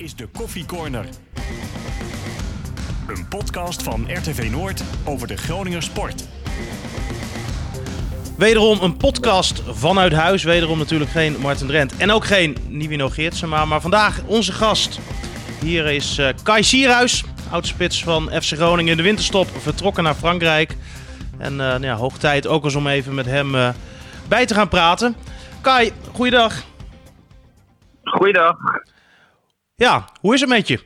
is de Koffie Corner. Een podcast van RTV Noord over de Groninger sport. Wederom een podcast vanuit huis. Wederom natuurlijk geen Martin Drent en ook geen Nivino Geertsema. Maar vandaag onze gast. Hier is uh, Kai Sierhuis, oudspits van FC Groningen in de winterstop. Vertrokken naar Frankrijk. En uh, nou ja, hoog tijd ook eens om even met hem uh, bij te gaan praten. Kai, goeiedag. Goeiedag. Ja, hoe is het met je?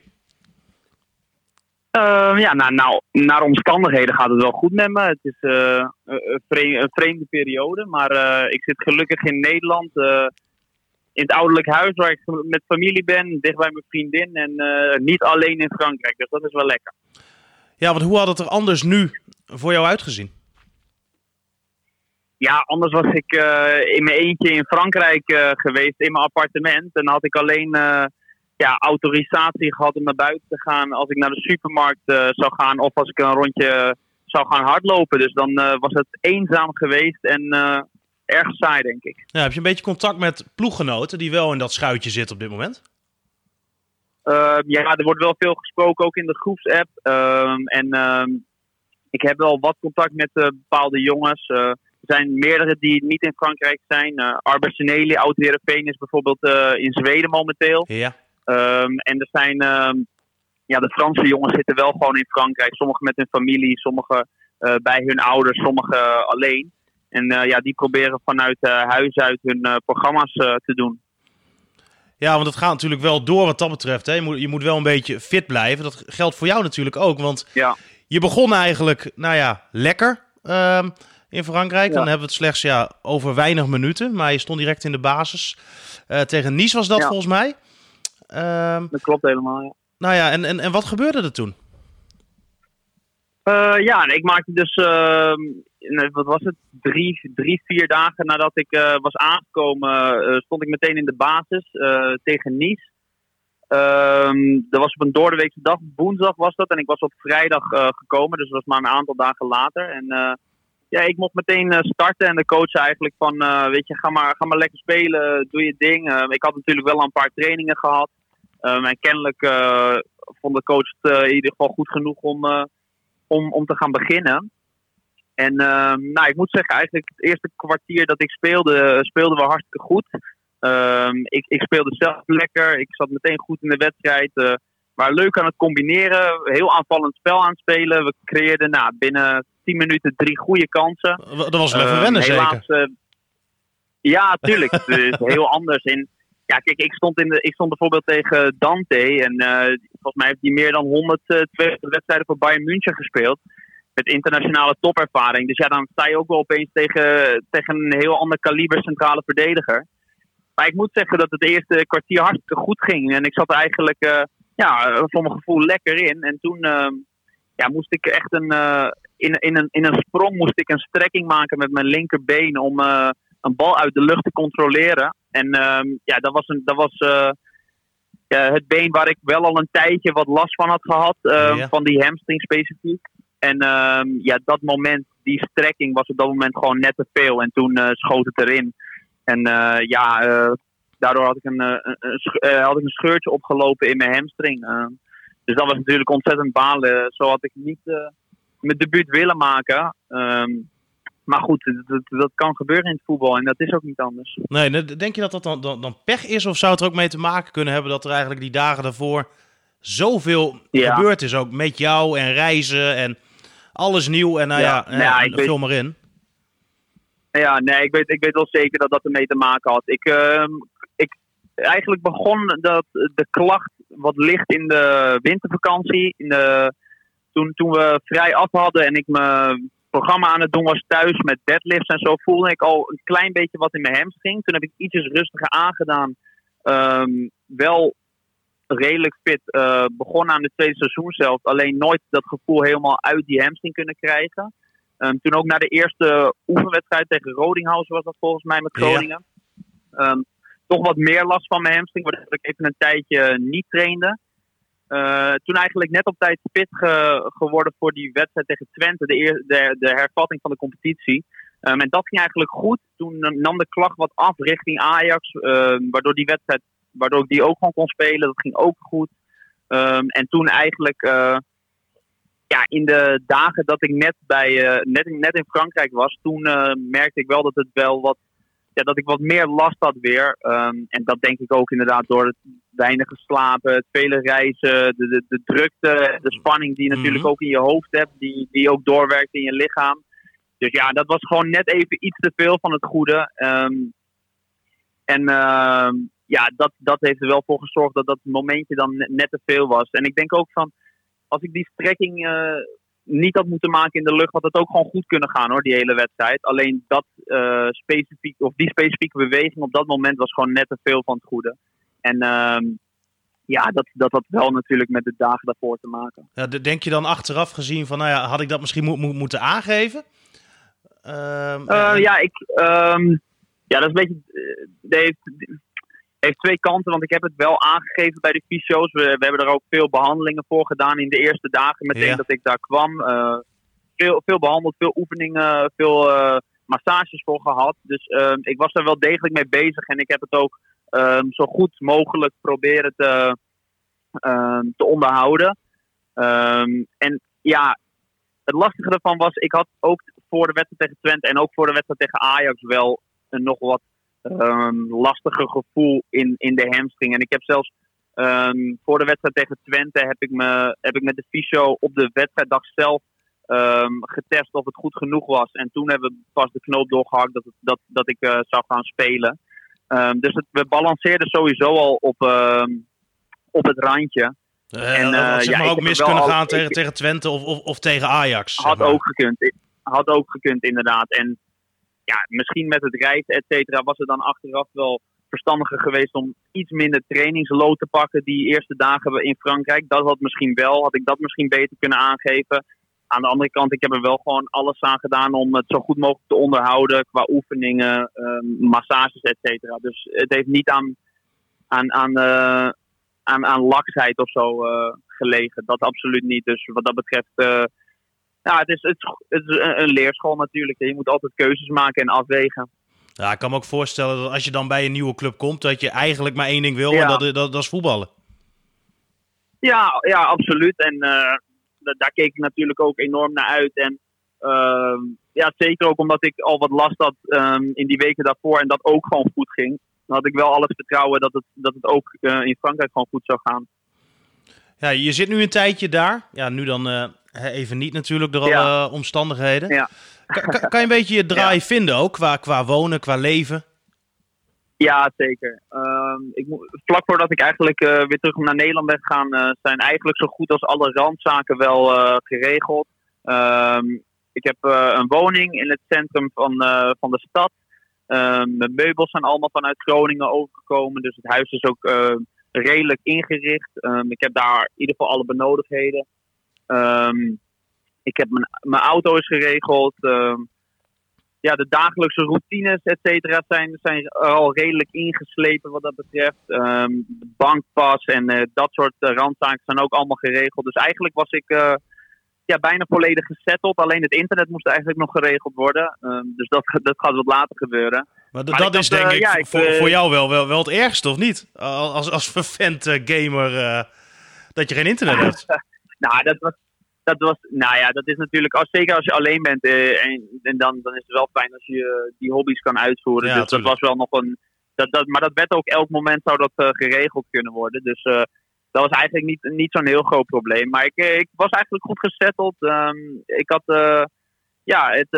Uh, ja, nou, nou, naar omstandigheden gaat het wel goed met me. Het is uh, een, vreemde, een, vreemde, periode, maar uh, ik zit gelukkig in Nederland. in het ouderlijk huis waar ik met familie ben, dicht bij mijn vriendin en niet alleen in Frankrijk. Dus dat is wel lekker. Ja, want hoe had het er anders nu voor jou uitgezien? Ja, anders was ik in mijn eentje in Frankrijk geweest, in mijn appartement. En dan had ik alleen ja, autorisatie gehad om naar buiten te gaan als ik naar de supermarkt uh, zou gaan of als ik een rondje zou gaan hardlopen. Dus dan uh, was het eenzaam geweest en uh, erg saai, denk ik. Ja, heb je een beetje contact met ploeggenoten die wel in dat schuitje zitten op dit moment? ja, er wordt wel veel gesproken, ook in de groepsapp. Ehm, en ehm, ik heb wel wat contact met bepaalde jongens. er zijn meerdere die niet in Frankrijk zijn. Uh, Arber oud-Heerenveen is bijvoorbeeld in Zweden momenteel. Ja. Um, en er zijn, um, ja, de Franse jongens zitten wel gewoon in Frankrijk. Sommigen met hun familie, sommigen uh, bij hun ouders, sommigen alleen. En uh, ja, die proberen vanuit uh, huis uit hun programma's te doen. Ja, want het gaat natuurlijk wel door wat dat betreft. Hè. Je, moet, je moet wel een beetje fit blijven. Dat geldt voor jou natuurlijk ook. Want ja. je begon eigenlijk, nou ja, lekker um, in Frankrijk. Ja. Dan hebben we het slechts ja, over weinig minuten. Maar je stond direct in de basis. tegen Nice was dat ja. volgens mij. Um, dat klopt helemaal, ja. Nou ja, en, en, en wat gebeurde er toen? Uh, ja, ik maakte dus, uh, wat was het, drie, drie vier dagen nadat ik uh, was aangekomen, stond ik meteen in de basis tegen Nice. Um, dat was op een doordeweekse dag, woensdag was dat, en ik was op vrijdag gekomen, dus dat was maar een aantal dagen later. En ja, ik mocht meteen starten en de coach eigenlijk van, weet je, ga maar, ga maar lekker spelen, doe je ding. ik had natuurlijk wel een paar trainingen gehad. Um, en kennelijk uh, vond de coach het in ieder geval goed genoeg om, om, om te gaan beginnen. En nou, ik moet zeggen, eigenlijk het eerste kwartier dat ik speelde, speelden we hartstikke goed. Ik, ik speelde zelf lekker, ik zat meteen goed in de wedstrijd. Waren leuk aan het combineren, heel aanvallend spel aan het spelen. We creëerden nou, binnen 10 minuten drie goede kansen. Dat was wel even wennen, helaas, zeker? ja, tuurlijk. het is heel anders in ja, kijk, ik stond, in de, ik stond bijvoorbeeld tegen Dante. En uh, volgens mij heeft hij meer dan 102 wedstrijden voor Bayern München gespeeld. Met internationale topervaring. Dus ja, dan sta je ook wel opeens tegen, tegen een heel ander kaliber centrale verdediger. Maar ik moet zeggen dat het eerste kwartier hartstikke goed ging. En ik zat eigenlijk, uh, ja, voor mijn gevoel lekker in. En toen uh, ja, moest ik echt een, in, in, een, in een sprong moest ik een strekking maken met mijn linkerbeen om een bal uit de lucht te controleren. En um, ja, dat was, een, dat was ja, het been waar ik wel al een tijdje wat last van had gehad. Ja. Van die hamstring specifiek. En um, ja, dat moment, die strekking was op dat moment gewoon net te veel. En toen schoot het erin. En uh, ja, uh, daardoor had ik een, een, een, had ik een scheurtje opgelopen in mijn hamstring. dus dat was natuurlijk ontzettend balen. Zo had ik niet mijn debuut willen maken. Um, maar goed, dat, dat, kan gebeuren in het voetbal en dat is ook niet anders. Nee, denk je dat dat dan, dan, dan pech is of zou het er ook mee te maken kunnen hebben dat er eigenlijk die dagen daarvoor zoveel ja. gebeurd is ook met jou en reizen en alles nieuw en nou ja, ja, ja, ja vul maar in. Ja, nee, ik weet, ik weet wel zeker dat dat ermee te maken had. Ik, uh, ik, eigenlijk begon dat de klacht wat ligt in de wintervakantie. In de, toen, toen we vrij af hadden en ik me programma aan het doen was thuis met deadlifts en zo, voelde ik al een klein beetje wat in mijn hamstring. Toen heb ik ietsjes rustiger aangedaan. Um, wel redelijk fit uh, begonnen aan de tweede seizoen zelf. Alleen nooit dat gevoel helemaal uit die hamstring kunnen krijgen. Um, toen ook naar de eerste oefenwedstrijd tegen Rodinghausen was dat volgens mij met Groningen. Ja. Um, toch wat meer last van mijn hamstring, waardoor ik even een tijdje niet trainde. Uh, toen eigenlijk net op tijd fit ge, geworden voor die wedstrijd tegen Twente, de, de, de hervatting van de competitie. Um, en dat ging eigenlijk goed. Toen nam de klacht wat af richting Ajax, uh, waardoor die wedstrijd waardoor ik die ook gewoon kon spelen. Dat ging ook goed. Ehm, en toen eigenlijk, eh, ja, in de dagen dat ik net, bij, eh, net, net in Frankrijk was, toen eh, merkte ik wel dat het wel wat, ja, dat ik wat meer last had weer. Ehm, en dat denk ik ook inderdaad door het weinig slapen, het vele reizen, de, de, de drukte, de spanning die je natuurlijk Mhm. ook in je hoofd hebt, die, die ook doorwerkt in je lichaam. Dus ja, dat was gewoon net even iets te veel van het goede. Ehm, en ehm, ja, dat, dat heeft er wel voor gezorgd dat dat momentje dan net, net te veel was. En ik denk ook van, als ik die strekking eh, niet had moeten maken in de lucht, had het ook gewoon goed kunnen gaan hoor, die hele wedstrijd. Alleen dat eh, specifiek, of die specifieke beweging op dat moment was gewoon net te veel van het goede. En ehm, ja, dat, dat had wel natuurlijk met de dagen daarvoor te maken. Ja, de- denk je dan achteraf gezien van, nou ja, had ik dat misschien mo- mo- moeten aangeven? Ehm, Eh, en- ja, ik, ehm, ja, dat is een beetje. eh, heeft, twee kanten, want ik heb het wel aangegeven bij de fysio's. We, we hebben er ook veel behandelingen voor gedaan in de eerste dagen meteen Ja. dat ik daar kwam. Eh, veel, veel behandeld, veel oefeningen, veel eh, massages voor gehad. Dus ehm, ik was er wel degelijk mee bezig en ik heb het ook ehm, zo goed mogelijk proberen te, ehm, te onderhouden. Ehm, en ja, het lastige ervan was, ik had ook voor de wedstrijd tegen Twente en ook voor de wedstrijd tegen Ajax wel een nog wat ehm, lastiger gevoel in, in de hamstring. En ik heb zelfs ehm, voor de wedstrijd tegen Twente heb ik, me, heb ik met de fysio op de wedstrijddag zelf ehm, getest of het goed genoeg was. En toen hebben we pas de knoop doorgehakt dat, het, dat, dat ik eh, zou gaan spelen. Dus het, we balanceerden sowieso al op, op het randje. eh, en, eh, zeg maar ook mis kunnen al- gaan tegen, ik- tegen Twente of, of, of tegen Ajax. zeg Had maar. ook gekund. Had ook gekund, inderdaad. En ja, misschien met het reizen, et cetera, was het dan achteraf wel verstandiger geweest om iets minder trainingslood te pakken die eerste dagen in Frankrijk. Dat had misschien wel, had ik dat misschien beter kunnen aangeven. Aan de andere kant, ik heb er wel gewoon alles aan gedaan om het zo goed mogelijk te onderhouden qua oefeningen, ehm, massages, et cetera. Dus het heeft niet aan, aan, aan, eh, aan, aan laksheid of zo eh, gelegen. Dat absoluut niet. Dus wat dat betreft, eh, ja, het is, het, het is een, leerschool natuurlijk. Je moet altijd keuzes maken en afwegen. Ja, ik kan me ook voorstellen dat als je dan bij een nieuwe club komt, dat je eigenlijk maar één ding wil, Ja. en dat, dat, dat is voetballen. Ja, ja absoluut. En eh, da- daar keek ik natuurlijk ook enorm naar uit. En ehm, ja, zeker ook omdat ik al wat last had ehm, in die weken daarvoor en dat ook gewoon goed ging. Dan had ik wel alles vertrouwen dat het, dat het ook eh, in Frankrijk gewoon goed zou gaan. Ja, je zit nu een tijdje daar. Ja, nu dan eh, even niet natuurlijk door alle Ja. omstandigheden. Ja. Kan, kan, kan je een beetje je draai vinden ook, qua, qua wonen, qua leven? Ja, zeker. Ehm, ik vlak voordat ik eigenlijk eh, weer terug naar Nederland ben gegaan, eh, zijn eigenlijk zo goed als alle randzaken wel eh, geregeld. Ehm, ik heb een woning in het centrum van, van de stad. Ehm, mijn meubels zijn allemaal vanuit Groningen overgekomen, dus het huis is ook redelijk ingericht. Ik heb daar in ieder geval alle benodigdheden. Ehm, ik heb mijn, mijn auto is geregeld. Ehm, ja, de dagelijkse routines, et cetera, zijn, zijn al redelijk ingeslepen wat dat betreft. Ehm, de bankpas en eh, dat soort eh, randzaken zijn ook allemaal geregeld. Dus eigenlijk was ik eh, ja, bijna volledig gesetteld. Alleen het internet moest eigenlijk nog geregeld worden. Dus dat, dat gaat wat later gebeuren. Maar, dat is denk ik, ja, ik, voor, voor jou wel, wel, wel het ergste, of niet? Als, als vervent gamer, dat je geen internet hebt. Nou, dat was, dat was, nou ja, dat is natuurlijk, als, zeker als je alleen bent, eh, en, en dan, dan is het wel fijn als je eh, die hobby's kan uitvoeren. Ja, dus dat was wel nog een, dat, dat, maar dat werd ook elk moment zou dat eh, geregeld kunnen worden. Dus dat was eigenlijk niet, niet zo'n heel groot probleem. Maar ik, ik was eigenlijk goed gesetteld. Ehm, ik had, ja, het,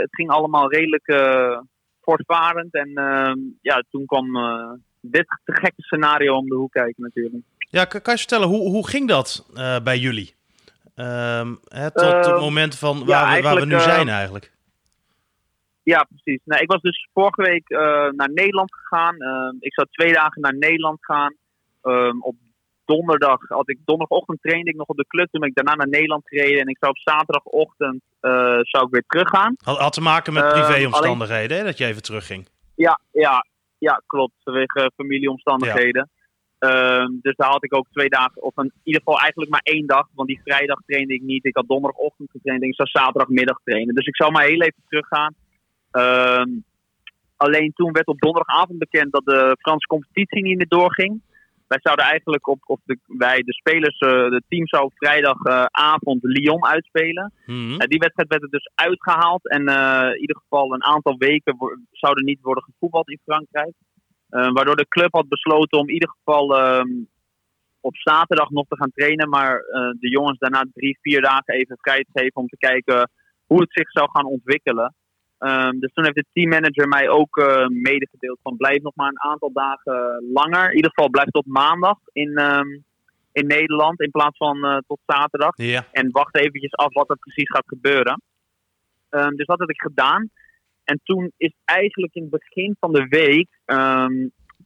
het ging allemaal redelijk voortvarend. En ehm, ja, toen kwam dit gekke scenario om de hoek kijken natuurlijk. Ja, kan, je vertellen, hoe, hoe ging dat bij jullie? Ehm, hè, tot het Ehm, moment van ja, waar, we, waar we nu eh, zijn eigenlijk. Ja, precies. Nou, ik was dus vorige week eh, naar Nederland gegaan. Ehm, ik zou twee dagen naar Nederland gaan. Op donderdag had ik donderdagochtend trainde ik nog op de club. Toen ben ik daarna naar Nederland gereden. En ik zou op zaterdagochtend eh, zou ik weer teruggaan. Had, had te maken met privéomstandigheden, hè, dat je even terugging. Ja, ja, ja klopt. Vanwege familieomstandigheden. Ehm, dus daar had ik ook twee dagen, of in ieder geval eigenlijk maar één dag. Want die vrijdag trainde ik niet. Ik had donderdagochtend getraind en ik zou zaterdagmiddag trainen. Dus ik zou maar heel even teruggaan. Ehm, alleen toen werd op donderdagavond bekend dat de Franse competitie niet meer doorging. Wij zouden eigenlijk op, of de, wij, de spelers, uh, de team zou vrijdagavond Lyon uitspelen. Mhm. die wedstrijd werd er dus uitgehaald. En in ieder geval een aantal weken zouden niet worden gevoetbald in Frankrijk. Waardoor de club had besloten om in ieder geval ehm, op zaterdag nog te gaan trainen. Maar de jongens daarna drie, vier dagen even vrij te geven om te kijken hoe het zich zou gaan ontwikkelen. Um, dus toen heeft de teammanager mij ook uh, medegedeeld van blijf nog maar een aantal dagen langer. In ieder geval blijf tot maandag in, um, in Nederland in plaats van uh, tot zaterdag. En wacht eventjes af wat er precies gaat gebeuren. Um, dus dat heb ik gedaan. En toen is eigenlijk in het begin van de week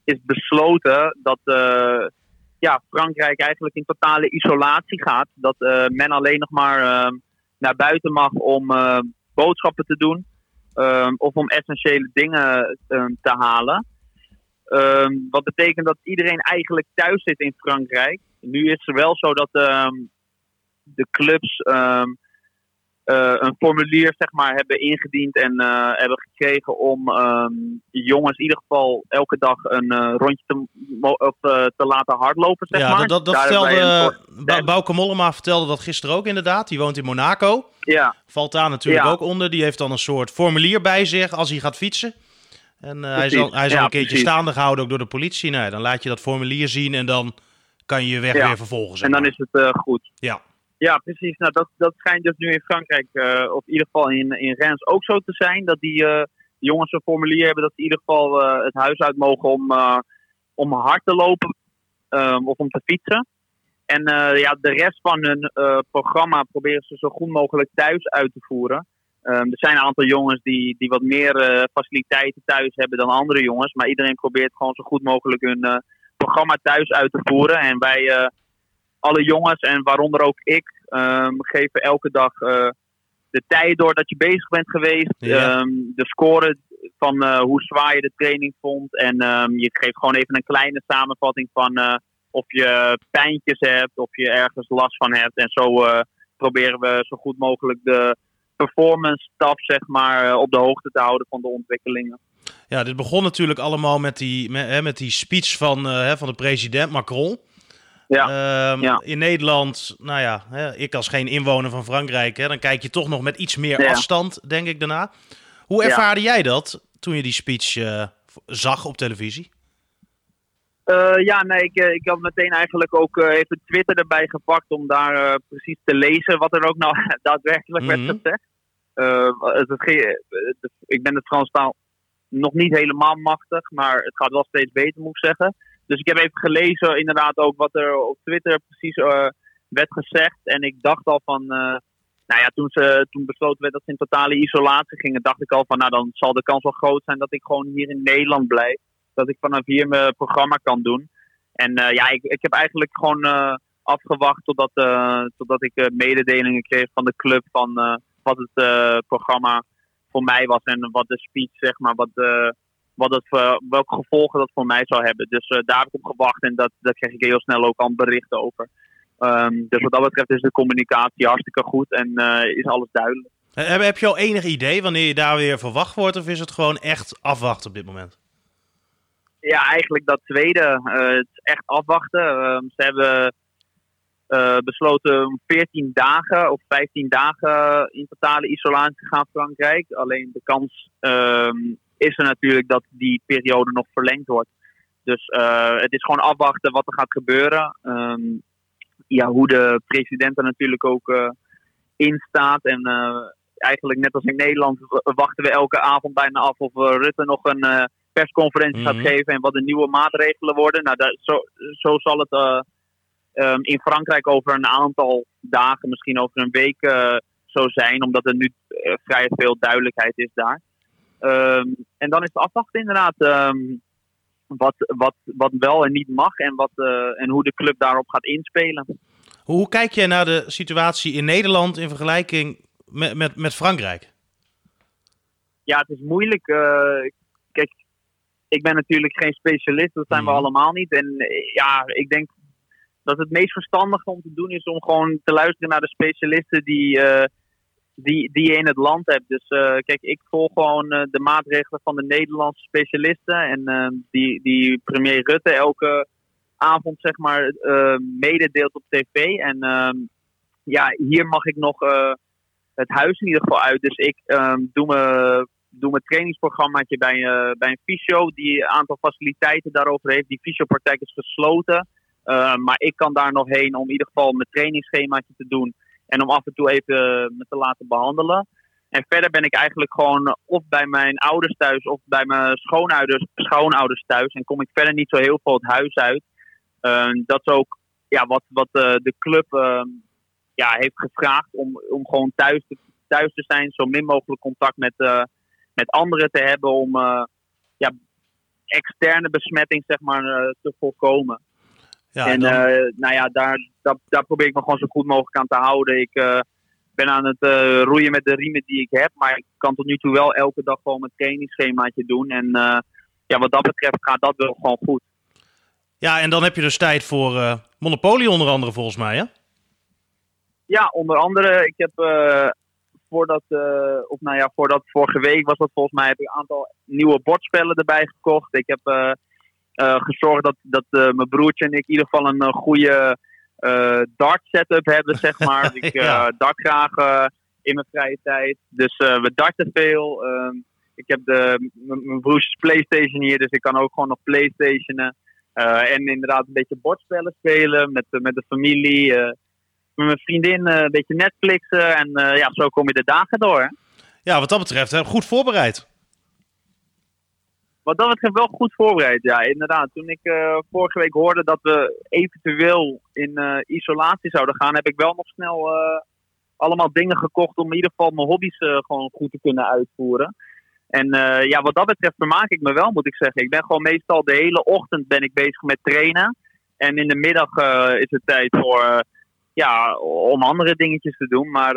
is besloten dat uh, ja, Frankrijk eigenlijk in totale isolatie gaat. Dat men alleen nog maar naar buiten mag om boodschappen te doen. Of om essentiële dingen te halen. Wat betekent dat iedereen eigenlijk thuis zit in Frankrijk. Nu is het wel zo dat de clubs een formulier zeg maar, hebben ingediend en uh, hebben gekregen om jongens in ieder geval elke dag een uh, rondje te, of, te laten hardlopen. Zeg ja, maar. dat, dat vertelde, Ba Bouke Mollema vertelde dat gisteren ook inderdaad. Die woont in Monaco. Ja. Valt daar natuurlijk Ja. ook onder. Die heeft dan een soort formulier bij zich als hij gaat fietsen. En eh, hij zal, hij zal Ja, een keertje precies. staande gehouden ook door de politie. Nou, ja, dan laat je dat formulier zien en dan kan je je weg Ja. weer vervolgen. zeg En dan is het eh, goed. Ja. Ja, precies. Nou, dat, dat schijnt dus nu in Frankrijk, eh, of in ieder geval in, in Reims ook zo te zijn. Dat die eh, jongens een formulier hebben dat ze in ieder geval eh, het huis uit mogen om, om hard te lopen ehm, of om te fietsen. En ja, de rest van hun programma proberen ze zo goed mogelijk thuis uit te voeren. Ehm, er zijn een aantal jongens die, die wat meer faciliteiten thuis hebben dan andere jongens. Maar iedereen probeert gewoon zo goed mogelijk hun programma thuis uit te voeren. En wij, alle jongens en waaronder ook ik, ehm, geven elke dag eh, de tijd door dat je bezig bent geweest. Ja. Ehm, de score van eh, hoe zwaar je de training vond. En ehm, je geeft gewoon even een kleine samenvatting van eh, of je pijntjes hebt, of je ergens last van hebt. En zo proberen we zo goed mogelijk de performance staf zeg maar, op de hoogte te houden van de ontwikkelingen. ja, dit begon natuurlijk allemaal met die, met, hè, met die speech van, hè, van de president Macron. Ja, Ehm, Ja. In Nederland, nou ja, hè, ik als geen inwoner van Frankrijk, hè, dan kijk je toch nog met iets meer Ja. afstand, denk ik daarna. Hoe ervaarde jij dat toen je die speech eh, zag op televisie? Eh, ja, nee, ik, eh, ik had meteen eigenlijk ook even Twitter erbij gepakt om daar precies te lezen wat er ook nou daadwerkelijk Mhm. werd gezegd. Het, ging- eh, het- ik ben het Frans taal nog niet helemaal machtig, maar het gaat wel steeds beter, moet ik zeggen. Dus ik heb even gelezen inderdaad ook wat er op Twitter precies eh, werd gezegd. En ik dacht al van, eh, nou ja, toen, ze, toen besloten werd dat ze in totale isolatie gingen, dacht ik al van, nou dan zal de kans wel groot zijn dat ik gewoon hier in Nederland blijf dat ik vanaf hier mijn programma kan doen. En eh, ja, ik, ik heb eigenlijk gewoon afgewacht totdat, totdat ik mededelingen kreeg van de club van wat het programma voor mij was en wat de speech, zeg maar, wat, wat het, voor- welke gevolgen dat voor mij zou hebben. Dus eh, daar heb ik op gewacht en dat, daar kreeg ik heel snel ook al berichten over. Ehm, dus wat dat betreft is de communicatie hartstikke goed en eh, is alles duidelijk. Heb, heb je al enig idee wanneer je daar weer verwacht wordt? Of is het gewoon echt afwachten op dit moment? Ja, eigenlijk dat tweede. Het is echt afwachten. Ehm, ze hebben besloten om 14 dagen of 15 dagen in totale isolatie te gaan Frankrijk. Alleen de kans ehm, is er natuurlijk dat die periode nog verlengd wordt. Dus eh, het is gewoon afwachten wat er gaat gebeuren. Ehm, ja, hoe de president er natuurlijk ook eh, in staat. En eh, eigenlijk net als in Nederland wachten we elke avond bijna af of Rutte nog een persconferentie Mhm. gaat geven en wat de nieuwe maatregelen worden. Nou, daar, zo, zo zal het eh, ehm, in Frankrijk over een aantal dagen, misschien over een week zo zijn, omdat er nu vrij veel duidelijkheid is daar. Ehm, en dan is het afwachten inderdaad ehm, wat, wat, wat wel en niet mag en, wat, eh, en hoe de club daarop gaat inspelen. Hoe, kijk jij naar de situatie in Nederland in vergelijking met, met, met Frankrijk? ja, het is moeilijk. eh, kijk, ik ben natuurlijk geen specialist, dat zijn Mhm. we allemaal niet. En eh, ja, ik denk dat het meest verstandige om te doen is om gewoon te luisteren naar de specialisten die, die, die je in het land hebt. Dus eh, kijk, ik volg gewoon eh, de maatregelen van de Nederlandse specialisten. En eh, die, die premier Rutte elke avond zeg maar mededeelt op tv. En ehm, ja, hier mag ik nog het huis in ieder geval uit. Dus ik ehm, doe mijn doe mijn trainingsprogrammaatje bij, bij een fysio die een aantal faciliteiten daarover heeft. Die fysiopraktijk is gesloten. Maar ik kan daar nog heen om in ieder geval mijn trainingsschemaatje te doen. En om af en toe even me te laten behandelen. En verder ben ik eigenlijk gewoon of bij mijn ouders thuis of bij mijn schoonouders, schoonouders thuis. En kom ik verder niet zo heel veel het huis uit. Eh, dat is ook ja, wat, wat eh, de club eh, ja, heeft gevraagd om, om gewoon thuis te, thuis te zijn. Zo min mogelijk contact met, eh, met anderen te hebben om eh, ja, externe besmetting zeg maar, eh, te voorkomen. Ja, en dan- eh, nou ja, daar, daar, daar probeer ik me gewoon zo goed mogelijk aan te houden. Ik eh, ben aan het eh, roeien met de riemen die ik heb. Maar ik kan tot nu toe wel elke dag gewoon mijn trainingsschemaatje doen. En ja, wat dat betreft gaat dat wel gewoon goed. ja, en dan heb je dus tijd voor eh, Monopoly onder andere volgens mij, hè? Ja, onder andere, ik heb voordat, of nou ja, voordat vorige week was dat volgens mij, heb ik een aantal nieuwe bordspellen erbij gekocht. Ik heb gezorgd dat, dat eh, mijn broertje en ik in ieder geval een eh, goede eh, dart setup hebben, zeg maar. Dus ik eh, dart graag eh, in mijn vrije tijd. Dus eh, we darten veel. Ehm, ik heb de, mijn broertjes Playstation hier, dus ik kan ook gewoon nog Playstationen. Eh, en inderdaad een beetje bordspellen spelen met, de- met de familie. eh, met mijn vriendin eh, een beetje Netflixen. En eh, ja, zo kom je de dagen door. hè. Ja, wat dat betreft, hè, goed voorbereid. Wat dat betreft wel goed voorbereid. Ja, inderdaad. Toen ik eh, vorige week hoorde dat we eventueel in eh, isolatie zouden gaan, heb ik wel nog snel eh, allemaal dingen gekocht om in ieder geval mijn hobby's gewoon goed te kunnen uitvoeren. En ja, wat dat betreft vermaak ik me wel, moet ik zeggen. Ik ben gewoon meestal de hele ochtend ben ik bezig met trainen. En in de middag is het tijd voor, ja, om andere dingetjes te doen. Maar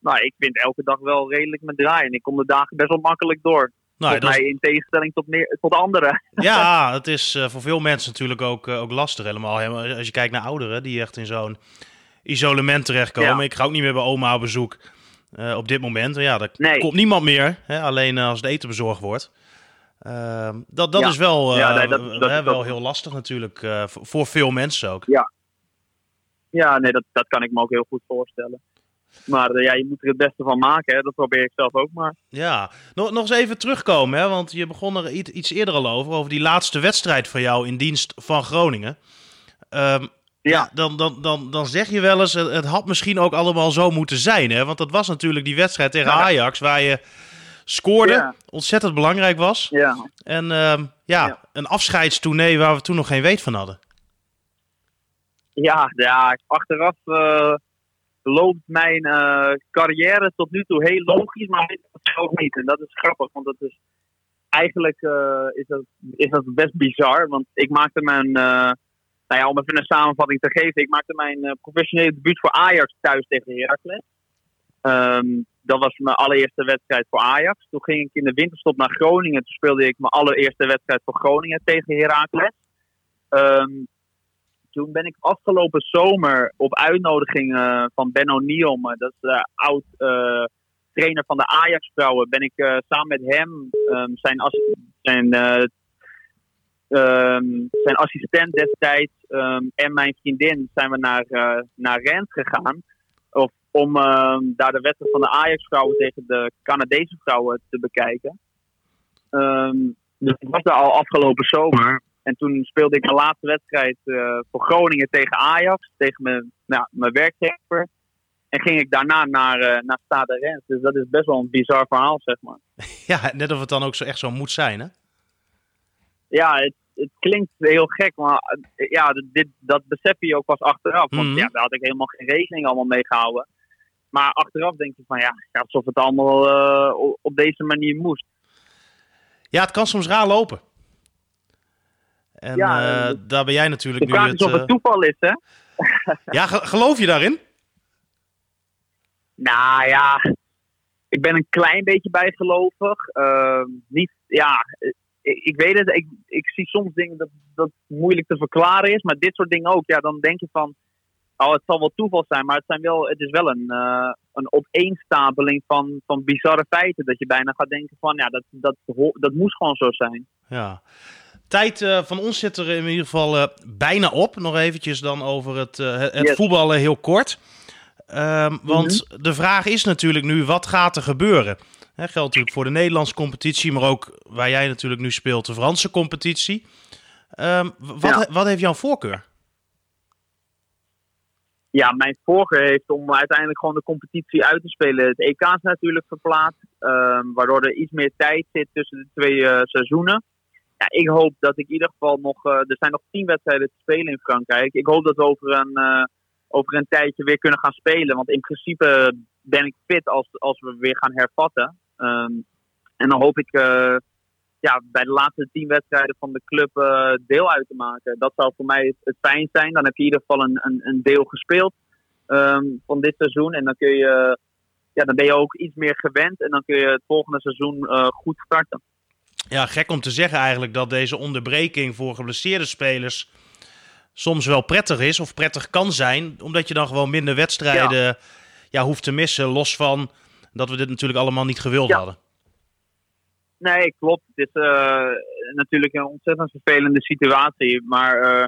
nou, ik vind elke dag wel redelijk mijn draai. En ik kom de dagen best wel makkelijk door. Nou, dat mij in tegenstelling tot, meer, tot anderen. ja, het is eh, voor veel mensen natuurlijk ook, eh, ook lastig helemaal. Als je kijkt naar ouderen die echt in zo'n isolement terechtkomen. Ja. Ik ga ook niet meer bij oma op bezoek eh, op dit moment. Ja, er Nee. komt niemand meer, hè, alleen als het eten bezorgd wordt. Ehm, dat dat Ja. is wel, Ja, nee, dat- dat- hè, wel heel lastig natuurlijk, voor, veel mensen ook. Ja, nee, dat, dat kan ik me ook heel goed voorstellen. Maar eh, ja, je moet er het beste van maken. Hè. Dat probeer ik zelf ook maar. Ja, nog, nog eens even terugkomen, hè, want je begon er iets, iets eerder al over, over die laatste wedstrijd van jou in dienst van Groningen. Ehm, Ja. dan, dan, dan, dan zeg je wel eens, het, had misschien ook allemaal zo moeten zijn. Hè? Want dat was natuurlijk die wedstrijd tegen Ja. Ajax, waar je scoorde, Ja. ontzettend belangrijk was. Ja, En ehm, ja, Ja. een afscheidstournee waar we toen nog geen weet van hadden. ja, ja achteraf eh, loopt mijn eh, carrière tot nu toe heel logisch, maar zelf niet. En dat is grappig, want dat is eigenlijk eh, is, dat, is dat best bizar. Want ik maakte mijn, eh, nou ja, om even een samenvatting te geven, ik maakte mijn professionele debuut voor Ajax thuis tegen Heracles. Ehm, dat was mijn allereerste wedstrijd voor Ajax. Toen ging ik in de winterstop naar Groningen. Toen speelde ik mijn allereerste wedstrijd voor Groningen tegen Heracles. Ehm, toen ben ik afgelopen zomer op uitnodiging van Benno Niom, dat is de oud eh, trainer van de Ajax-vrouwen, ben ik eh, samen met hem, ehm, zijn, zijn, eh, ehm, zijn assistent destijds ehm, en mijn vriendin, zijn we naar, naar Rens gegaan. Of, om daar de wedstrijd van de Ajax-vrouwen tegen de Canadese vrouwen te bekijken. Dus ik was daar al afgelopen zomer. En toen speelde ik mijn laatste wedstrijd eh, voor Groningen tegen Ajax, tegen mijn, nou, mijn werkgever. En ging ik daarna naar, eh naar Stade Rennes. Dus dat is best wel een bizar verhaal, zeg maar. Ja, net of het dan ook zo echt zo moet zijn, hè? Ja, het, het klinkt heel gek, maar eh, ja, dit, dat besef je ook pas achteraf. Want Mhm. ja, daar had ik helemaal geen rekening allemaal mee gehouden. Maar achteraf denk je van ja, alsof het allemaal op deze manier moest. Ja, het kan soms raar lopen. En Ja, eh, daar ben jij De natuurlijk nu vraag het... is of het eh, toeval is, hè? ja, ge- geloof je daarin? Nou ja, ik ben een klein beetje bijgelovig. Ehm, niet, ja, ik, ik weet het. Ik, ik zie soms dingen dat, dat moeilijk te verklaren is. Maar dit soort dingen ook. Ja, dan denk je van... Oh, het zal wel toeval zijn, maar het, zijn wel, het is wel een, uh, een opeenstapeling van, van bizarre feiten. Dat je bijna gaat denken van, ja, dat, dat, dat moest gewoon zo zijn. Ja. Tijd uh, van ons zit er in ieder geval uh, bijna op. Nog eventjes dan over het, het yes. voetballen heel kort. Um, want mm -hmm. de vraag is natuurlijk nu, wat gaat er gebeuren? Hè, geldt natuurlijk voor de Nederlandse competitie, maar ook waar jij natuurlijk nu speelt, de Franse competitie. Um, wat, ja. wat heeft jouw voorkeur? Ja, mijn voorkeur heeft om uiteindelijk gewoon de competitie uit te spelen. Het EK is natuurlijk verplaatst, um, waardoor er iets meer tijd zit tussen de twee uh, seizoenen. Ik hoop dat ik in ieder geval nog. Uh, er zijn nog tien wedstrijden te spelen in Frankrijk. Ik hoop dat we over een, uh, over een tijdje weer kunnen gaan spelen. Want in principe ben ik fit als, als we weer gaan hervatten. Um, en dan hoop ik ja, bij de laatste tien wedstrijden van de club deel uit te maken. Dat zou voor mij het, fijn zijn. Dan heb je in ieder geval een, een, een deel gespeeld um, van dit seizoen. En dan, kun je, ja, dan ben je ook iets meer gewend. En dan kun je het volgende seizoen goed starten. Ja, gek om te zeggen eigenlijk dat deze onderbreking voor geblesseerde spelers soms wel prettig is of prettig kan zijn. Omdat je dan gewoon minder wedstrijden ja. ja hoeft te missen. Los van dat we dit natuurlijk allemaal niet gewild ja. hadden. Nee, klopt. Het is uh, natuurlijk een ontzettend vervelende situatie. Maar uh,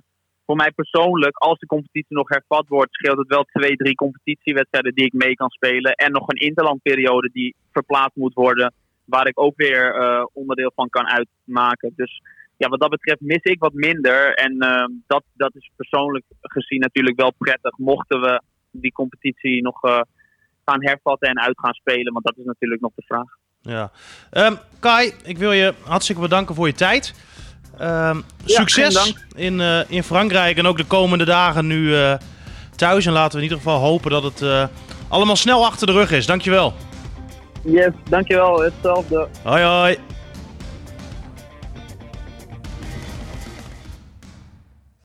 voor mij persoonlijk, als de competitie nog hervat wordt, scheelt het wel twee, drie competitiewedstrijden die ik mee kan spelen. En nog een interlandperiode die verplaatst moet worden, waar ik ook weer uh, onderdeel van kan uitmaken. Dus ja, wat dat betreft mis ik wat minder. En dat, dat is persoonlijk gezien natuurlijk wel prettig. Mochten we die competitie nog gaan hervatten en uit gaan spelen, want dat is natuurlijk nog de vraag. Ja. Um, Kai, ik wil je hartstikke bedanken voor je tijd. Um, succes in, uh, in Frankrijk en ook de komende dagen nu thuis. En laten we in ieder geval hopen dat het allemaal snel achter de rug is. Dankjewel. Yes, dankjewel. Hetzelfde. Hoi hoi.